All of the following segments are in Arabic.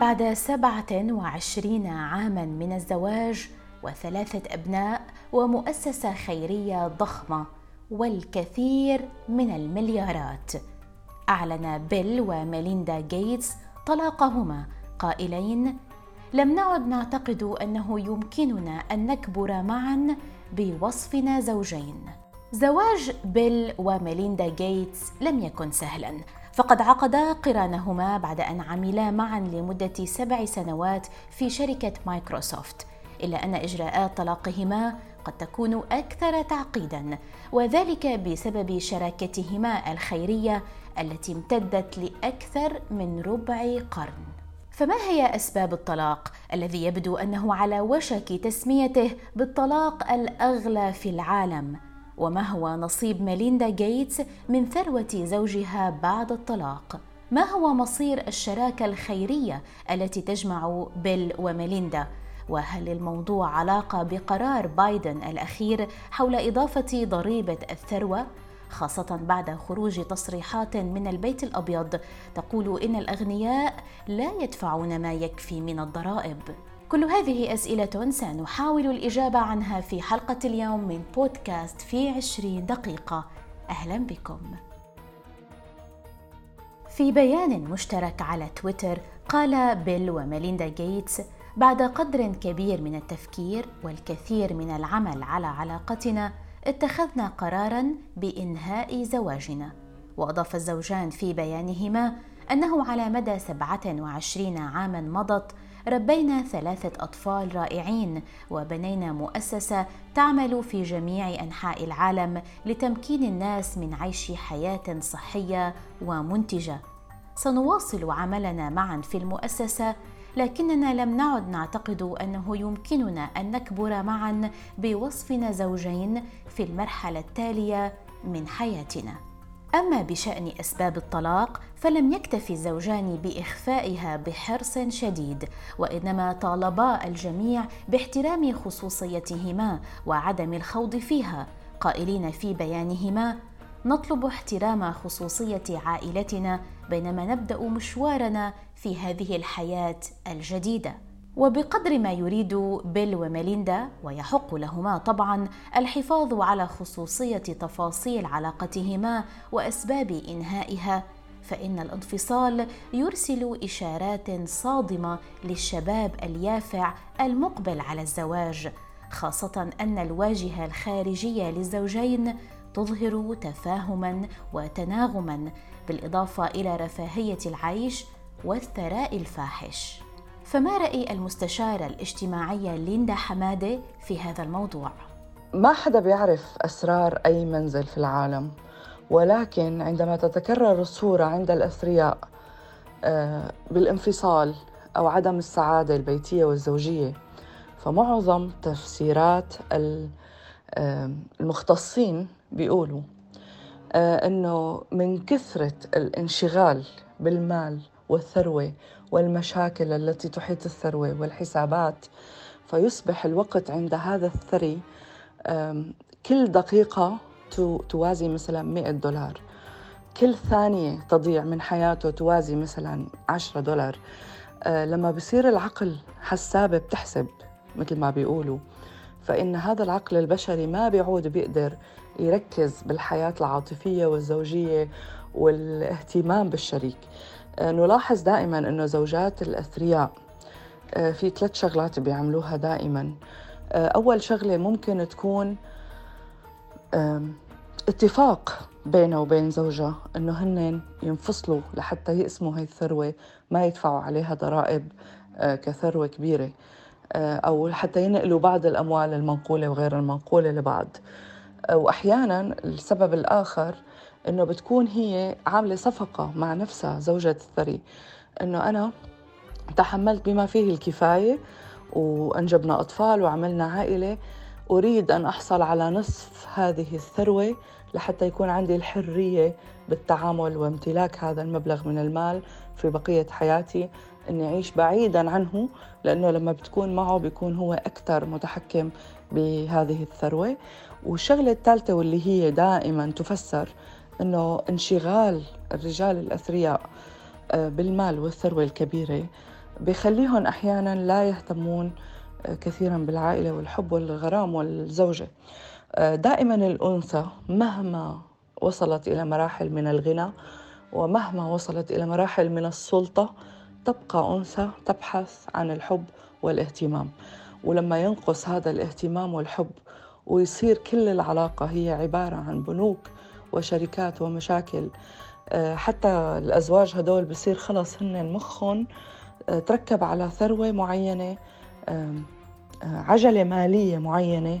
بعد سبعة وعشرين عاما من الزواج وثلاثة أبناء ومؤسسة خيرية ضخمة والكثير من المليارات. أعلن بيل وميليندا جيتس طلاقهما. قائلين لم نعد نعتقد أنه يمكننا أن نكبر معا بوصفنا زوجين. زواج بيل وميليندا جيتس لم يكن سهلا. فقد عقدا قرانهما بعد أن عملا معا لمدة سبع سنوات في شركة مايكروسوفت إلا أن إجراءات طلاقهما قد تكون أكثر تعقيدا وذلك بسبب شراكتهما الخيرية التي امتدت لأكثر من ربع قرن. فما هي أسباب الطلاق؟ الذي يبدو أنه على وشك تسميته بالطلاق الأغلى في العالم. وما هو نصيب ميليندا جيتس من ثروة زوجها بعد الطلاق. ما هو مصير الشراكة الخيرية التي تجمع بيل وميليندا؟ وهل الموضوع علاقة بقرار بايدن الأخير حول إضافة ضريبة الثروة؟ خاصة بعد خروج تصريحات من البيت الأبيض تقول إن الأغنياء لا يدفعون ما يكفي من الضرائب. كل هذه أسئلة سنحاول الإجابة عنها في حلقة اليوم من بودكاست في عشرين دقيقة. أهلا بكم. في بيان مشترك على تويتر قال بيل وميليندا جيتس بعد قدر كبير من التفكير والكثير من العمل على علاقتنا اتخذنا قرارا بإنهاء زواجنا وأضاف الزوجان في بيانهما أنه على مدى 27 عاما مضت ربينا ثلاثة أطفال رائعين وبنينا مؤسسة تعمل في جميع أنحاء العالم لتمكين الناس من عيش حياة صحية ومنتجة. سنواصل عملنا معا في المؤسسة لكننا لم نعد نعتقد أنه يمكننا أن نكبر معا بوصفنا زوجين في المرحلة التالية من حياتنا أما بشأن أسباب الطلاق فلم يكتفي الزوجان بإخفائها بحرص شديد وإنما طالبا الجميع باحترام خصوصيتهما وعدم الخوض فيها. قائلين في بيانهما نطلب احترام خصوصية عائلتنا بينما نبدأ مشوارنا في هذه الحياة الجديدة. وبقدر ما يريد بيل وميليندا ويحق لهما طبعا الحفاظ على خصوصية تفاصيل علاقتهما وأسباب إنهائها فإن الانفصال يرسل إشارات صادمة للشباب اليافع المقبل على الزواج خاصة أن الواجهة الخارجية للزوجين تظهر تفاهما وتناغما بالإضافة إلى رفاهية العيش والثراء الفاحش. فما رأي المستشاره الاجتماعيه ليندا حمادة في هذا الموضوع؟ ما حدا بيعرف أسرار أي منزل في العالم ولكن عندما تتكرر الصورة عند الأثرياء آه، بالانفصال أو عدم السعادة البيتية والزوجية فمعظم تفسيرات آه، المختصين بيقولوا آه، إنه من كثرة الانشغال بالمال والثروة والمشاكل التي تحيط الثروة والحسابات فيصبح الوقت عند هذا الثري كل دقيقة توازي مثلا 100 دولار. كل ثانية تضيع من حياته توازي مثلا 10 دولار. آه، لما بصير العقل حسابة بتحسب مثل ما بيقولوا فإن هذا العقل البشري ما بيعود بيقدر يركز بالحياة العاطفية والزوجية والاهتمام بالشريك. نلاحظ دائما أنه زوجات الأثرياء آه، في ثلاث شغلات بيعملوها دائما. آه، أول شغلة ممكن تكون اتفاق بينه وبين زوجها إنه هن ينفصلوا لحتى يقسموا هاي الثروة ما يدفعوا عليها ضرائب كثروة كبيرة. أو حتى ينقلوا بعض الأموال المنقولة وغير المنقولة لبعض. واحيانا السبب الآخر إنه بتكون هي عاملة صفقة مع نفسها زوجة الثري. إنه أنا تحملت بما فيه الكفاية وأنجبنا أطفال وعملنا عائلة. أريد أن أحصل على نصف هذه الثروة لحتى يكون عندي الحرية بالتعامل وامتلاك هذا المبلغ من المال في بقية حياتي. إني أعيش بعيدا عنه لأنه لما بتكون معه بيكون هو أكثر متحكم بهذه الثروة. والشغلة الثالثة واللي هي دائما تفسر أنه انشغال الرجال الأثرياء آه، بالمال والثروة الكبيرة بخليهم أحيانا لا يهتمون آه، كثيرا بالعائلة والحب والغرام والزوجة. آه، دائما الأنثى مهما وصلت إلى مراحل من الغنى ومهما وصلت إلى مراحل من السلطة تبقى أنثى تبحث عن الحب والاهتمام. ولما ينقص هذا الاهتمام والحب ويصير كل العلاقة هي عبارة عن بنوك وشركات ومشاكل آه، حتى الأزواج هدول بصير خلص هن مخهم آه، تركب على ثروة معينة آه، عجلة مالية معينة.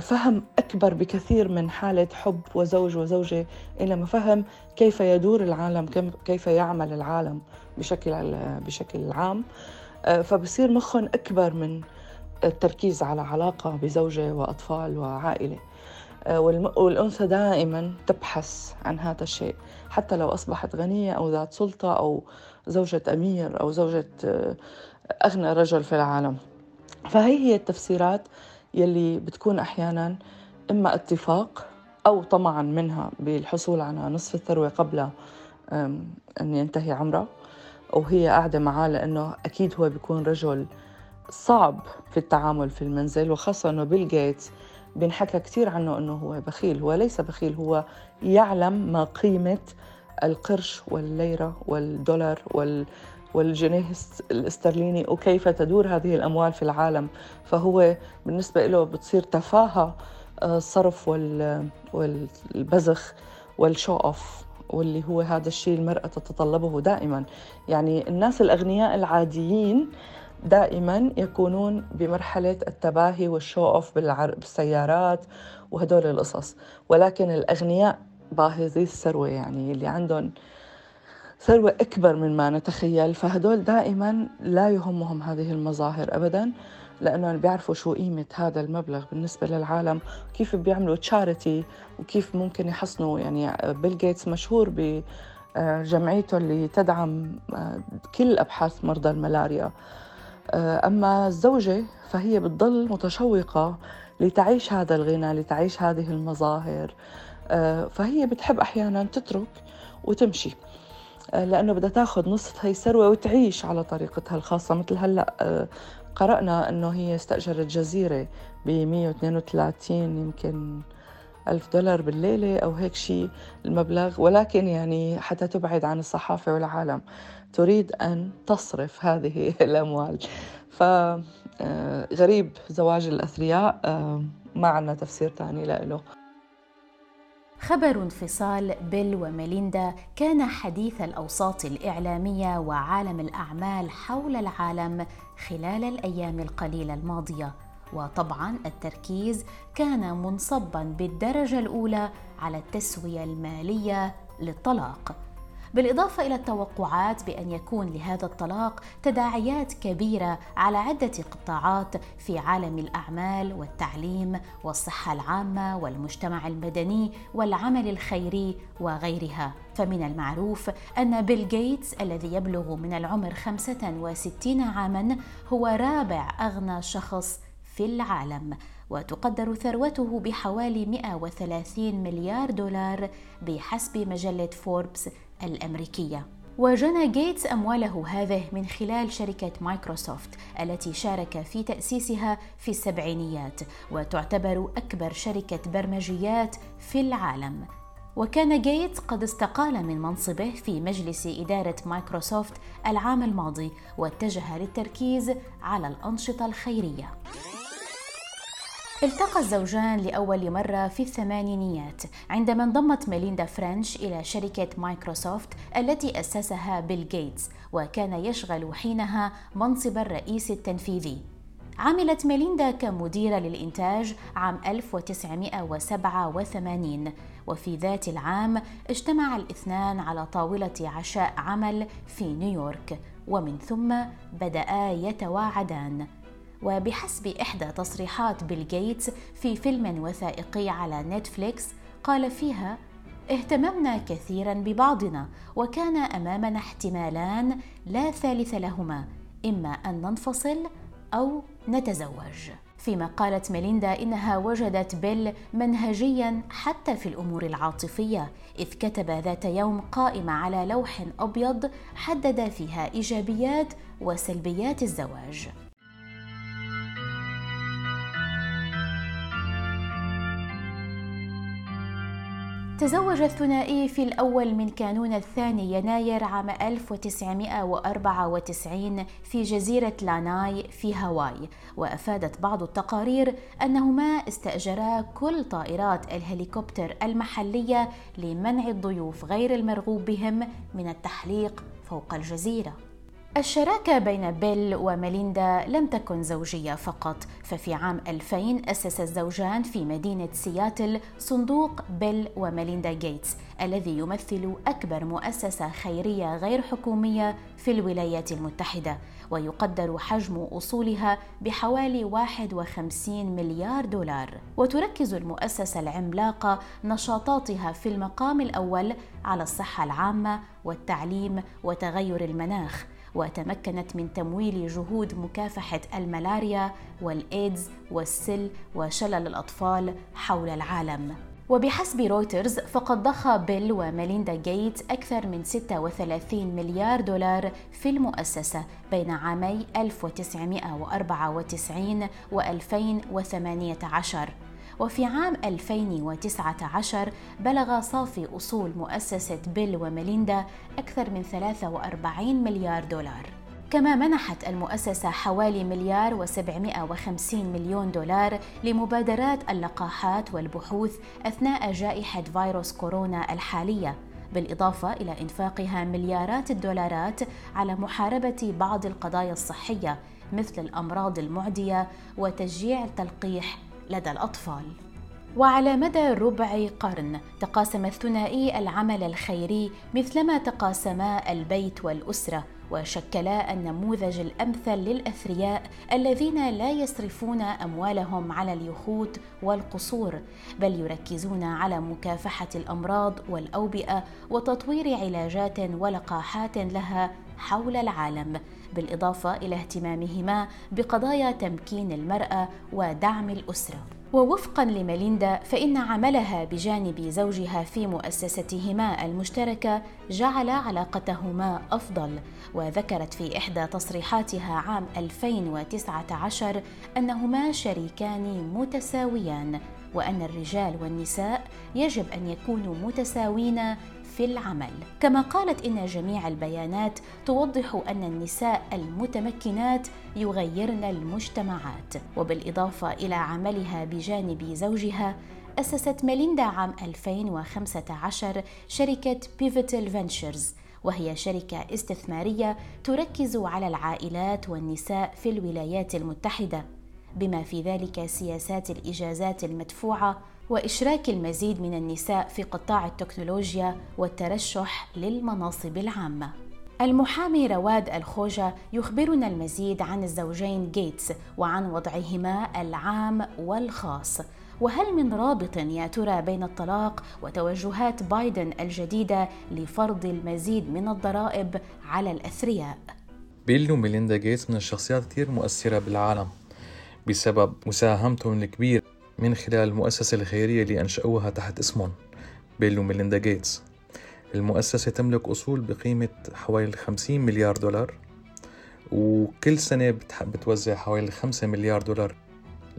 فهم أكبر بكثير من حالة حب وزوج وزوجة إلى فهم كيف يدور العالم كيف يعمل العالم بشكل بشكل عام. فبصير مخهم أكبر من التركيز على علاقة بزوجة وأطفال وعائلة. والأنثى دائما تبحث عن هذا الشيء حتى لو أصبحت غنية أو ذات سلطة أو زوجة أمير أو زوجة أغنى رجل في العالم. فهي هي التفسيرات يلي بتكون أحيانا إما اتفاق أو طمعا منها بالحصول على نصف الثروة قبل أن ينتهي عمره وهي قاعدة معاه لأنه أكيد هو بيكون رجل صعب في التعامل في المنزل وخاصة أنه بيل جيتس بينحكى كثير عنه أنه هو بخيل هو ليس بخيل هو يعلم ما قيمة القرش والليرة والدولار وال والجنيه الاسترليني وكيف تدور هذه الأموال في العالم. فهو بالنسبة له بتصير تفاهة الصرف آه، والبذخ وال show off واللي هو هذا الشيء المرأة تتطلبه دائما. يعني الناس الأغنياء العاديين دائما يكونون بمرحلة التباهي وال show off بالسيارات وهدول القصص. ولكن الأغنياء باهظي الثروة يعني اللي عندهم ثروة أكبر من ما نتخيل. فهدول دائما لا يهمهم هذه المظاهر أبدا لأنه بيعرفوا شو قيمة هذا المبلغ بالنسبة للعالم كيف بيعملوا charity وكيف ممكن يحصنوا. يعني بيل جيتس مشهور بجمعيته اللي تدعم آه، كل أبحاث مرضى الملاريا. آه، أما الزوجة فهي بتضل متشوقة لتعيش هذا الغنى لتعيش هذه المظاهر. آه، فهي بتحب أحيانا تترك وتمشي. آه، لأنه بدها تاخذ نصف هي الثروة وتعيش على طريقتها الخاصة. مثل هلأ قرأنا أنه هي استأجرت جزيرة ب 132 يمكن ألف دولار بالليلة أو هيك شيء المبلغ. ولكن يعني حتى تبعد عن الصحافة والعالم. تريد أن تصرف هذه الأموال. فغريب آه، زواج الأثرياء آه، ما عندنا تفسير ثاني له خبر انفصال بيل وميليندا كان حديث الأوساط الإعلامية وعالم الأعمال حول العالم خلال الأيام القليلة الماضية. وطبعا التركيز كان منصبا بالدرجة الأولى على التسوية المالية للطلاق. بالإضافة إلى التوقعات بأن يكون لهذا الطلاق تداعيات كبيرة على عدة قطاعات في عالم الأعمال والتعليم والصحة العامة والمجتمع المدني والعمل الخيري وغيرها. فمن المعروف أن بيل جيتس الذي يبلغ من العمر 65 عاما هو رابع أغنى شخص في العالم وتقدر ثروته بحوالي 130 مليار دولار بحسب مجلة فوربس الأمريكية. وجنى جيتس أمواله هذه من خلال شركة مايكروسوفت التي شارك في تأسيسها في السبعينيات وتعتبر أكبر شركة برمجيات في العالم. وكان جيتس قد استقال من منصبه في مجلس إدارة مايكروسوفت العام الماضي واتجه للتركيز على الأنشطة الخيرية. التقى الزوجان لأول مرة في الثمانينيات عندما انضمت ميليندا فرنش إلى شركة مايكروسوفت التي أسسها بيل جيتس وكان يشغل حينها منصب الرئيس التنفيذي. عملت ميليندا كمديرة للإنتاج عام 1987 وفي ذات العام اجتمع الاثنان على طاولة عشاء عمل في نيويورك ومن ثم بدأا يتواعدان. وبحسب إحدى تصريحات بيل جيتس في فيلم وثائقي على نتفليكس قال فيها اهتممنا كثيرا ببعضنا وكان أمامنا احتمالان لا ثالث لهما إما أن ننفصل أو نتزوج. فيما قالت ميليندا إنها وجدت بيل منهجيا حتى في الأمور العاطفية إذ كتب ذات يوم قائمة على لوح أبيض حدد فيها إيجابيات وسلبيات الزواج. تزوج الثنائي في الأول من كانون الثاني يناير عام 1994 في جزيرة لاناي في هاواي. وأفادت بعض التقارير أنهما استأجرا كل طائرات الهليكوبتر المحلية لمنع الضيوف غير المرغوب بهم من التحليق فوق الجزيرة. الشراكة بين بيل وميليندا لم تكن زوجية فقط، ففي عام 2000 أسس الزوجان في مدينة سياتل صندوق بيل وميليندا جيتس، الذي يمثل أكبر مؤسسة خيرية غير حكومية في الولايات المتحدة، ويقدر حجم أصولها بحوالي 51 مليار دولار. وتركز المؤسسة العملاقة نشاطاتها في المقام الأول على الصحة العامة والتعليم وتغير المناخ. وتمكنت من تمويل جهود مكافحة الملاريا والإيدز والسل وشلل الأطفال حول العالم. وبحسب رويترز فقد ضخ بيل وميليندا جيتس أكثر من 36 مليار دولار في المؤسسة بين عامي 1994 و 2018 وفي عام 2019 بلغ صافي أصول مؤسسة بيل وميليندا أكثر من 43 مليار دولار. كما منحت المؤسسة حوالي مليار و750 مليون دولار لمبادرات اللقاحات والبحوث أثناء جائحة فيروس كورونا الحالية بالإضافة إلى إنفاقها مليارات الدولارات على محاربة بعض القضايا الصحية مثل الأمراض المعدية وتشجيع التلقيح لدى الأطفال. وعلى مدى ربع قرن تقاسم الثنائي العمل الخيري مثلما تقاسما البيت والأسرة وشكلا النموذج الأمثل للأثرياء الذين لا يصرفون أموالهم على اليخوت والقصور بل يركزون على مكافحة الأمراض والأوبئة وتطوير علاجات ولقاحات لها حول العالم. بالإضافة إلى اهتمامهما بقضايا تمكين المرأة ودعم الأسرة. ووفقا لميليندا فإن عملها بجانب زوجها في مؤسستهما المشتركة جعل علاقتهما أفضل. وذكرت في إحدى تصريحاتها عام 2019 أنهما شريكان متساويان وأن الرجال والنساء يجب أن يكونوا متساوين في العمل. كما قالت إن جميع البيانات توضح أن النساء المتمكنات يغيرن المجتمعات. وبالإضافة إلى عملها بجانب زوجها أسست ميليندا عام 2015 شركة Pivotal Ventures وهي شركة استثمارية تركز على العائلات والنساء في الولايات المتحدة. بما في ذلك سياسات الإجازات المدفوعة وإشراك المزيد من النساء في قطاع التكنولوجيا والترشح للمناصب العامة. المحامي رواد الخوجة يخبرنا المزيد عن الزوجين جيتس وعن وضعهما العام والخاص وهل من رابط يا ترى بين الطلاق وتوجهات بايدن الجديدة لفرض المزيد من الضرائب على الأثرياء؟ بيل وميليندا جيتس من الشخصيات كثير مؤثرة بالعالم بسبب مساهمتهم الكبيرة من خلال المؤسسة الخيرية اللي أنشأوها تحت اسمهم بيل وميليندا جيتس. المؤسسة تملك أصول بقيمة حوالي 50 مليار دولار وكل سنة بتوزع حوالي 5 مليار دولار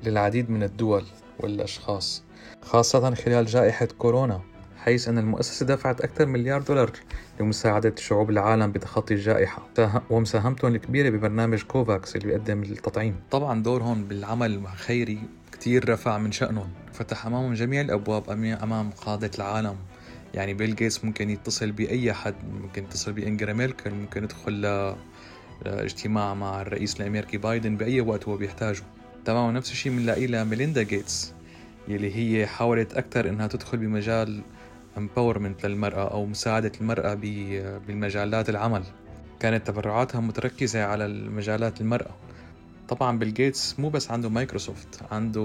للعديد من الدول والأشخاص خاصة خلال جائحة كورونا حيث أن المؤسسة دفعت أكثر مليار دولار لمساعدة شعوب العالم بتخطي الجائحة. ومساهمتهم الكبيرة ببرنامج كوفاكس اللي بيقدم التطعيم. طبعا دورهم بالعمل الخيري كتير رفع من شأنهم. فتح أمامهم جميع الأبواب أمام قادة العالم. يعني بيل جيتس ممكن يتصل بأي حد ممكن يتصل بأنجيلا ميركل ممكن يدخل لاجتماع مع الرئيس الأمريكي بايدن بأي وقت هو بيحتاجه. تماما نفس الشيء بنلاقيه لميليندا جيتس يلي هي حاولت أكثر إنها تدخل بمجال empowerment للمرأة أو مساعدة المرأة بالمجالات العمل. كانت تبرعاتها متركزة على المجالات المرأة. طبعا بيل جيتس مو بس عنده مايكروسوفت عنده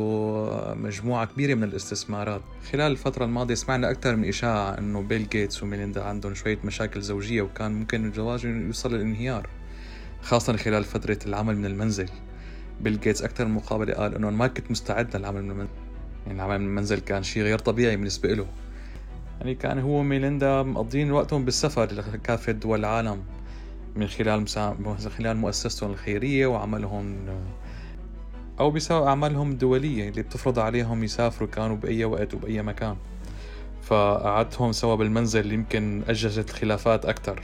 مجموعة كبيرة من الاستثمارات. خلال الفترة الماضية سمعنا أكثر من إشاعة أنه بيل جيتس وميليندا عندهم شوية مشاكل زوجية وكان ممكن الزواج يوصل للانهيار خاصة خلال فترة العمل من المنزل. بيل جيتس أكثر من مقابلة قال إنه ما كنت مستعد للعمل من المنزل يعني العمل من المنزل كان شيء غير طبيعي بالنسبة له. يعني كان هو وميليندا مقضين وقتهم بالسفر لكافة دول العالم. من خلال مسا... من خلال مؤسستهم الخيرية وعملهم أو بسبب أعمالهم الدولية اللي بتفرض عليهم يسافروا كانوا بأي وقت وبأي مكان. فقعدتهم سوا بالمنزل اللي يمكن أججت الخلافات أكثر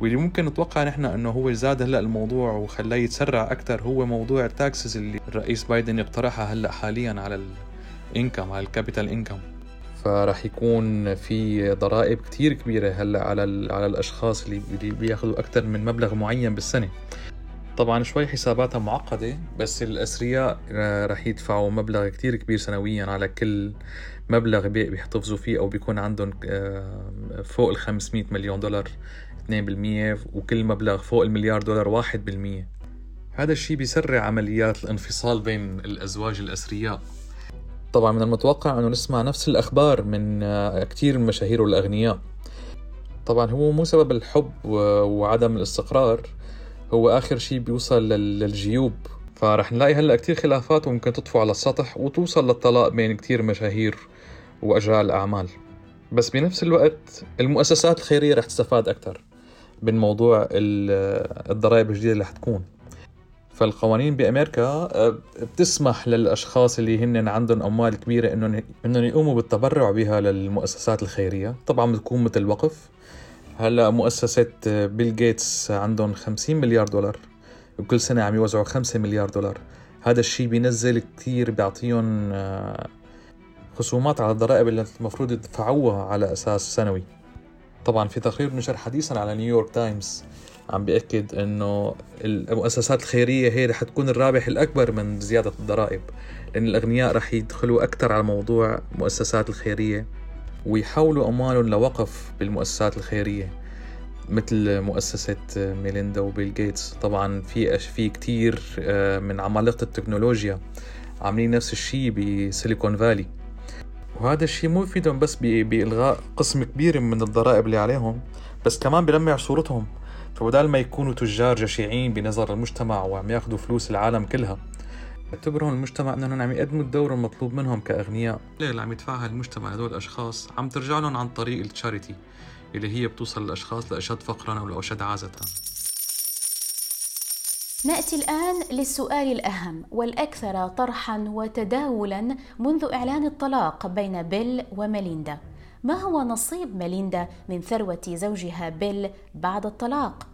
واللي ممكن نتوقع نحن إنه هو زاد هلأ الموضوع وخلاه يتسرع أكثر هو موضوع ال taxes اللي الرئيس بايدن يقترحها هلأ حاليا على ال income على ال capital income فراح يكون في ضرائب كتير كبيرة هلأ على على الأشخاص اللي بياخذوا أكثر من مبلغ معين بالسنة. طبعا شوي حساباتها معقدة بس الأثرياء رح يدفعوا مبلغ كتير كبير سنويا على كل مبلغ بيحتفظوا فيه أو بيكون عندهم آه، فوق ال 500 مليون دولار 2% وكل مبلغ فوق المليار دولار 1% هذا الشيء بيسرع عمليات الانفصال بين الأزواج الأثرياء طبعا من المتوقع أنه نسمع نفس الأخبار من آه، كثير من المشاهير والأغنياء. طبعا هو مو سبب الحب وعدم الاستقرار هو آخر شيء بيوصل للجيوب. فرح نلاقي هلأ كتير خلافات وممكن تطفو على السطح وتوصل للطلاق بين كتير مشاهير وأجيال أعمال بس بنفس الوقت المؤسسات الخيرية رح تستفاد أكثر من موضوع الضرائب الجديدة اللي حتكون فالقوانين بأمريكا آه، بتسمح للأشخاص اللي هن عندهم أموال كبيرة إنهم إنهم يقوموا بالتبرع بها للمؤسسات الخيرية. طبعا بتكون مثل وقف هلأ مؤسسة بيل جيتس عندهم 50 مليار دولار. وكل سنة عم يوزعوا 5 مليار دولار. هذا الشيء بينزل كثير بيعطيهم آه، خصومات على الضرائب اللي المفروض يدفعوها على أساس سنوي. طبعا في تقرير نشر حديثا على نيويورك تايمز. عم بيأكد إنه المؤسسات الخيرية هي رح تكون الرابح الأكبر من زيادة الضرائب لأن الأغنياء رح يدخلوا أكثر على موضوع المؤسسات الخيرية ويحولوا أموالهم لوقف بالمؤسسات الخيرية مثل مؤسسة ميليندا وبيل جيتس. طبعا في في كتير آه، من عمالقة التكنولوجيا عاملين نفس الشيء بسيليكون فالي. وهذا الشيء مو يفيدهم بس بإلغاء قسم كبير من الضرائب اللي عليهم بس كمان بلمع صورتهم. فبدال ما يكونوا تجار جشعين بنظر المجتمع وعم ياخذوا فلوس العالم كلها يعتبرهم المجتمع إنهم عم يقدموا الدور المطلوب منهم كأغنياء. اللي عم يدفعها المجتمع لهدول الاشخاص عم ترجع لهم عن طريق التشاريتي اللي هي بتوصل للأشخاص لأشد فقرا أو لأشد عازة. نأتي الآن للسؤال الأهم والأكثر طرحا وتداولا منذ إعلان الطلاق بين بيل وميليندا. ما هو نصيب ميليندا من ثروة زوجها بيل بعد الطلاق؟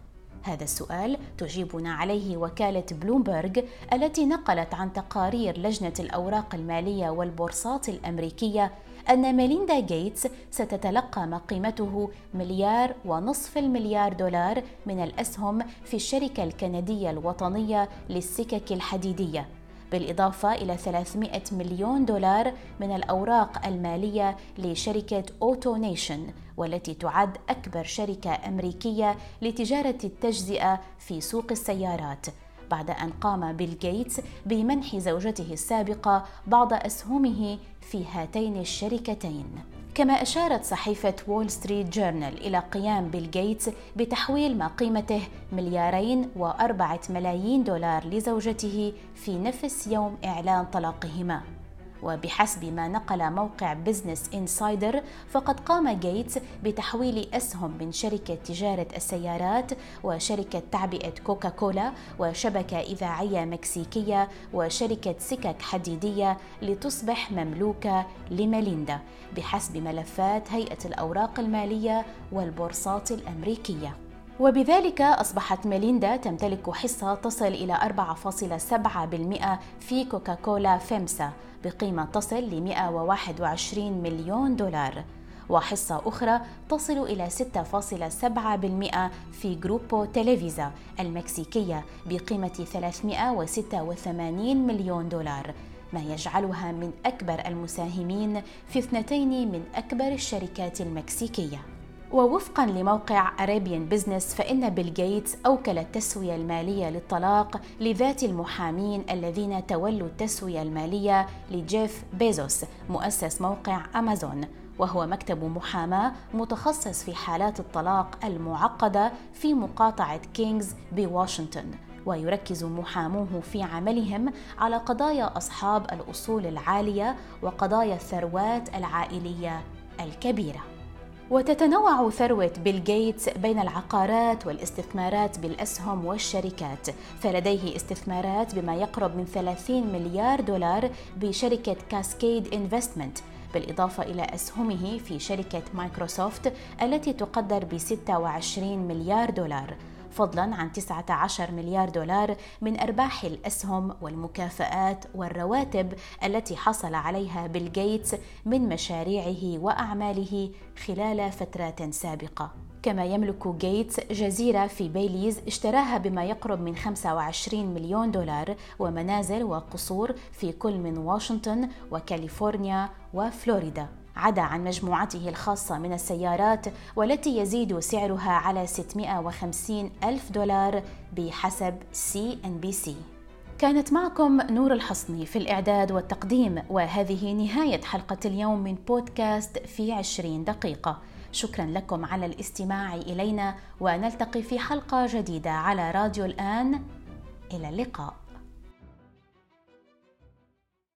هذا السؤال تجيبنا عليه وكالة بلومبرج التي نقلت عن تقارير لجنة الأوراق المالية والبورصات الأمريكية أن ميليندا جيتس ستتلقى ما قيمته مليار ونصف المليار دولار من الأسهم في الشركة الكندية الوطنية للسكك الحديدية بالإضافة إلى 300 مليون دولار من الأوراق المالية لشركة AutoNation والتي تعد أكبر شركة أمريكية لتجارة التجزئة في سوق السيارات بعد أن قام بيل جيتس بمنح زوجته السابقة بعض أسهمه في هاتين الشركتين. كما أشارت صحيفة وول ستريت جورنال إلى قيام بيل جيتس بتحويل ما قيمته مليارين وأربعة ملايين دولار لزوجته في نفس يوم إعلان طلاقهما. وبحسب ما نقل موقع بزنس انسايدر فقد قام جيتس بتحويل أسهم من شركة تجارة السيارات وشركة تعبئة كوكاكولا وشبكة إذاعية مكسيكية وشركة سكك حديدية لتصبح مملوكة لميليندا بحسب ملفات هيئة الأوراق المالية والبورصات الأمريكية. وبذلك أصبحت ميليندا تمتلك حصة تصل إلى 4.7% في كوكاكولا فيمسا بقيمة تصل ل 121 مليون دولار. وحصة أخرى تصل إلى 6.7% في جروبو تلفزا المكسيكية بقيمة 386 مليون دولار ما يجعلها من أكبر المساهمين في اثنتين من أكبر الشركات المكسيكية. ووفقا لموقع أرابيان بزنس فإن بيل جيتس أوكل التسوية المالية للطلاق لذات المحامين الذين تولوا التسوية المالية لجيف بيزوس مؤسس موقع أمازون. وهو مكتب محاماة متخصص في حالات الطلاق المعقدة في مقاطعة كينغز بواشنطن ويركز محاموه في عملهم على قضايا أصحاب الأصول العالية وقضايا الثروات العائلية الكبيرة. وتتنوع ثروة بيل جيتس بين العقارات والاستثمارات بالأسهم والشركات. فلديه استثمارات بما يقرب من 30 مليار دولار بشركة كاسكيد انفستمنت بالإضافة إلى أسهمه في شركة مايكروسوفت التي تقدر ب 26 مليار دولار. فضلا عن 19 مليار دولار من أرباح الأسهم والمكافآت والرواتب التي حصل عليها بيل جيتس من مشاريعه وأعماله خلال فترات سابقة. كما يملك جيتس جزيرة في بيليز اشتراها بما يقرب من 25 مليون دولار ومنازل وقصور في كل من واشنطن وكاليفورنيا وفلوريدا. عدا عن مجموعته الخاصة من السيارات والتي يزيد سعرها على 650 ألف دولار بحسب سي إن بي سي. كانت معكم نور الحصني في الإعداد والتقديم وهذه نهاية حلقة اليوم من بودكاست في عشرين دقيقة. شكرا لكم على الاستماع إلينا ونلتقي في حلقة جديدة على راديو الآن. إلى اللقاء.